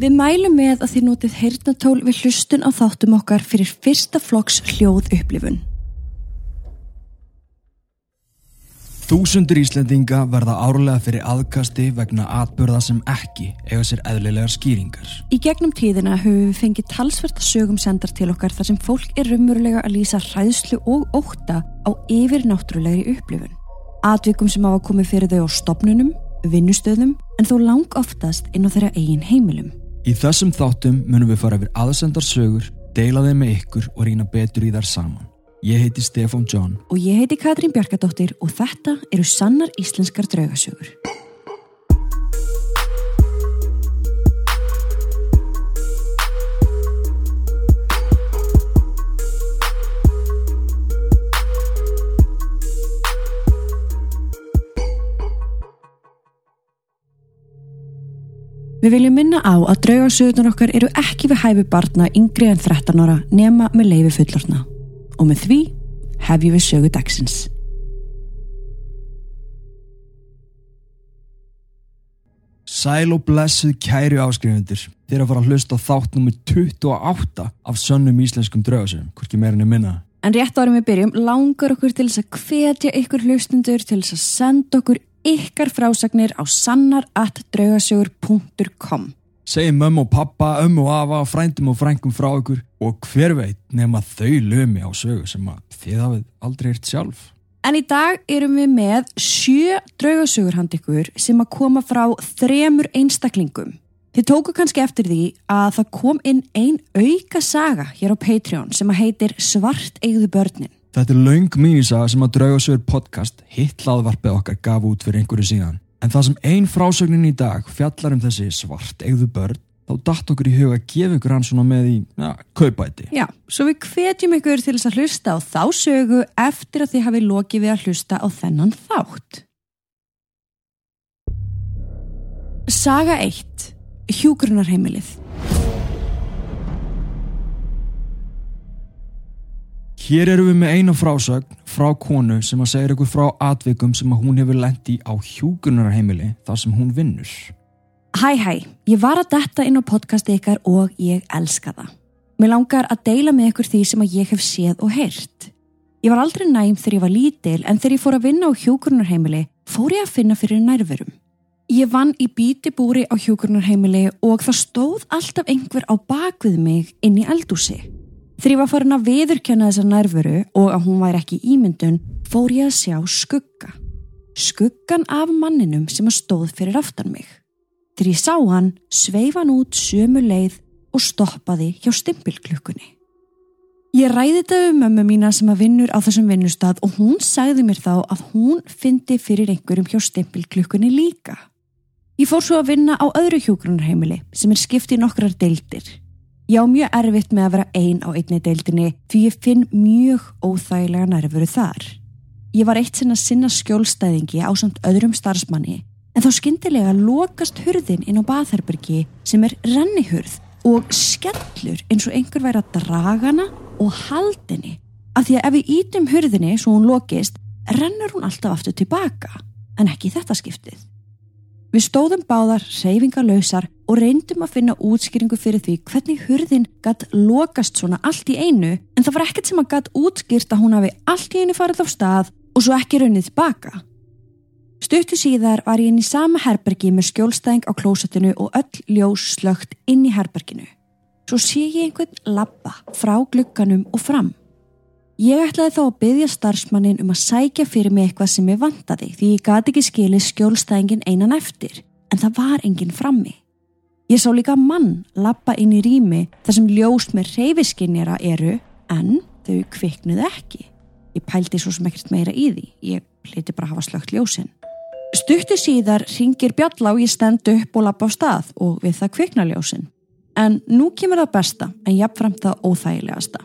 Við mælum með að þið notið heyrnatól við hlustun á þáttum okkar fyrir fyrsta flokks hljóð upplifun. Þúsundur Íslendinga verða árlega fyrir aðkasti vegna atbyrða sem ekki eiga sér eðlilegar skýringar. Í gegnum tíðina höfum við fengið talsverta sögum sendar til okkar þar sem fólk er raunverulega að lýsa hræðslu og óta á yfir náttúrulegri upplifun. Atvikum sem hafa komið fyrir þau á stopnunum, vinnustöðum en þó lang oftast inn á þeirra eigin heimilum. Í þessum þáttum munum við fara yfir aðsendar sögur, deila þeim með ykkur og rýna betur í þær saman. Ég heiti Stefán John Og ég heiti Katrín Bjarkadóttir og þetta eru sannar íslenskar draugasögur. Við viljum minna á að draugasögurnar okkar eru ekki við hæfi barna yngri en 13 ára nema með leifi fullorna. Og með því hefjum við sögu dagsins. Sæl og blessuð kæru áskrifundur Þér að fara að hlusta þátt nummer 28 af sönnum íslenskum draugasögum Hvorki meirinni minna En rétt árum við byrjum langar okkur til þess að hvetja ykkur hlustundur til þess að senda okkur ykkar frásagnir á sannar.draugasögur.com Segji mömmu og pappa, ömmu og afa, frændum og frængum frá ykkur Og hver veit nema þau lömi á sögu sem að þið hafið aldrei eirt sjálf En í dag erum við með sjö draugasögur hand ykkur sem að koma frá þremur einstaklingum. Þið tóku kannski eftir því að það kom inn ein auka saga hér á Patreon sem að heitir Svart eigðu börnin. Þetta er laung mínisaga sem að Draugasögur podcast hitt hlaðvarpið okkar gaf út fyrir einhverju síðan. En það sem ein frásögnin í dag fjallar um þessi svart eigðu börn, þá datt okkur í huga að gefa ykkur hann svona með í ja, kaupæti. Já, svo við hvetjum ykkur til þess að hlusta á þá sögu eftir að þið hafi lokið við að hlusta á þennan þátt. Saga 1. Hjúgrunarheimilið. Hér erum við með eina frásögn frá konu sem að segja ykkur frá atvikum sem að hún hefur lendi á hjúgrunarheimili þar sem hún vinnur. Hæ hæ, ég var að detta inn á podcasti ykkar og ég elska það. Mér langar að deila með ykkur því sem að ég hef séð og heyrt. Ég var aldrei næm þegar ég var lítil en þegar ég fór að vinna á hjúgrunarheimili fór ég að finna fyrir nærverum. Ég vann í bítibúri á hjúgrunarheimili og það stóð alltaf einhver á bakvið mig inn í eldúsi. Þegar ég var farin að viðurkenna þessa nærveru og að hún væri ekki ímyndun fór ég að sjá skugga. Skuggan af manninum sem að stóð fyrir aftan mig. Þegar ég sá hann sveif hann út sömu leið og stoppaði hjá stimpilklukkunni. Ég ræði þetta um mömmu mína sem að vinnur á þessum vinnustad og hún sagði mér þá að hún fyndi fyrir einhverjum hjá stimpilklukkunni líka. Ég fór svo að vinna á öðru hjúgrunarheimili sem er skipt í nokkrar deildir. Ég á mjög erfitt með að vera ein á einni deildinni því ég finn mjög óþægilega nærveru þar. Ég var eitt sinna sinna skjólstæðingi á samt öðrum starfsmanni en þá skyndilega lokast hurðin inn á baðherbergi sem er rennihurð og skellur eins og einhver væri að draga hana og haldinni af því að ef við ítum hurðinni svo hún lokist rennur hún alltaf aftur tilbaka en ekki þetta skiptið. Við stóðum báðar reyfingalösar og reyndum að finna útskýringu fyrir því hvernig hurðin gatt lokast svona allt í einu en það var ekkert sem að gatt útskýrt að hún hafi allt í einu farið á stað og svo ekki raunnið tilbaka. Stuttu síðar var ég inn í sama herbergi með skjólstæðing á klósettinu og öll ljós slögt inn í herberginu. Svo sé ég einhvern labba frá glugganum og fram. Ég ætlaði þá að byggja starfsmannin um að sækja fyrir mig eitthvað sem ég vantaði því ég gati ekki skilið skjólstæðingin einan eftir en það var enginn frammi. Ég sá líka mann labba inn í rými þar sem ljós með reyfiskinjara eru en þau kviknuð ekki. Ég pældi svo sem ekkert meira í því. Ég hliti bara að hafa slögt ljósinn. Stuttu síðar ringir bjalla og ég stend upp og lappa á stað og við það kvikna ljósinn. En nú kemur það besta en jafnframt það óþægilegasta.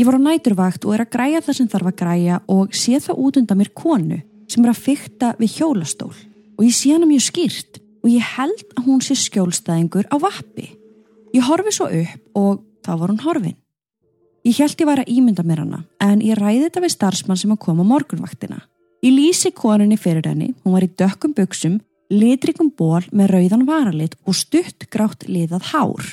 Ég var á næturvakt og er að græja það sem þarf að græja og sé það út undan mér konu sem er að fykta við hjólastól og ég sé hana mjög skýrt og ég held að hún sé skjólstæðingur á vappi. Ég horfi svo upp og þá var hún horfin. Ég held ég var að ímynda mér hana en ég ræði þetta við starfsmann sem að koma morgunvaktina. Ég lýsi konunni fyrir henni, hún var í dökkum buksum litrikum ból með rauðan varalit og stutt grátt liðað hár.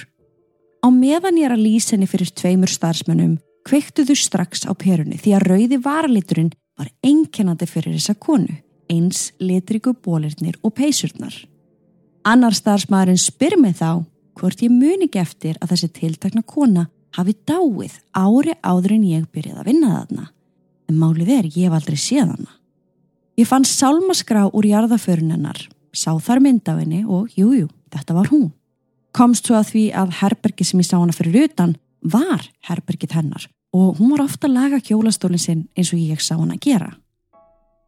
Á meðan ég er að lýsa henni fyrir tveimur starfsmönnum kveiktu þau strax á perunni því að rauði varaliturinn var einkennandi fyrir þessa konu, eins litriku bólirnir og peysurnar. Annar starfsmæðurinn spyr mig þá hvort ég muni ekki eftir að þessi tiltakna kona hafi dáið ári áður en ég byrjaði að vinna þarna. En málið er, ég hef aldrei séð hana. Ég fann sálmaskrá úr jarðaförunennar, sá þar mynd af henni og jújú, jú, þetta var hún. Komst svo að því að herbergi sem ég sá hana fyrir utan var herbergið hennar og hún var ofta að laga kjólastólinn sinn eins og ég sá hana gera.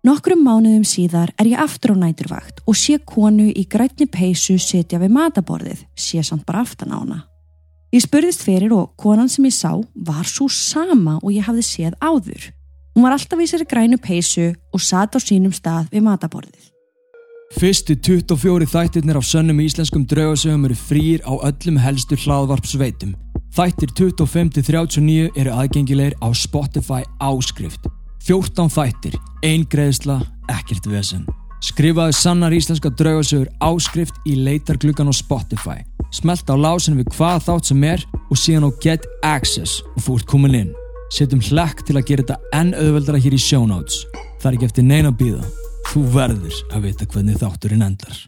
Nokkrum mánuðum síðar er ég aftur á næturvakt og sé konu í grætni peysu setja við mataborðið, sé samt bara aftan á hana. Ég spurðist fyrir og konan sem ég sá var svo sama og ég hafði séð áður. Hún var alltaf í sér grænu peysu og satt á sínum stað við mataborðið. Fyrstu 24 þættirnir af sönnum íslenskum draugasögum eru frýr á öllum helstu hlaðvarpsveitum. Þættir 25-39 eru aðgengilegir á Spotify áskrift. 14 þættir, ein greiðsla, ekkert vesen. Skrifaðu sannar íslenska draugasögur áskrift í leitargluggan á Spotify. Smelt á lásin við hvað þátt sem er og síðan á Get Access og ert komin inn. Setjum hlekk til að gera þetta enn auðveldara hér í show notes. Það er ekki eftir neina býða. Þú verður að vita hvernig þátturinn endar.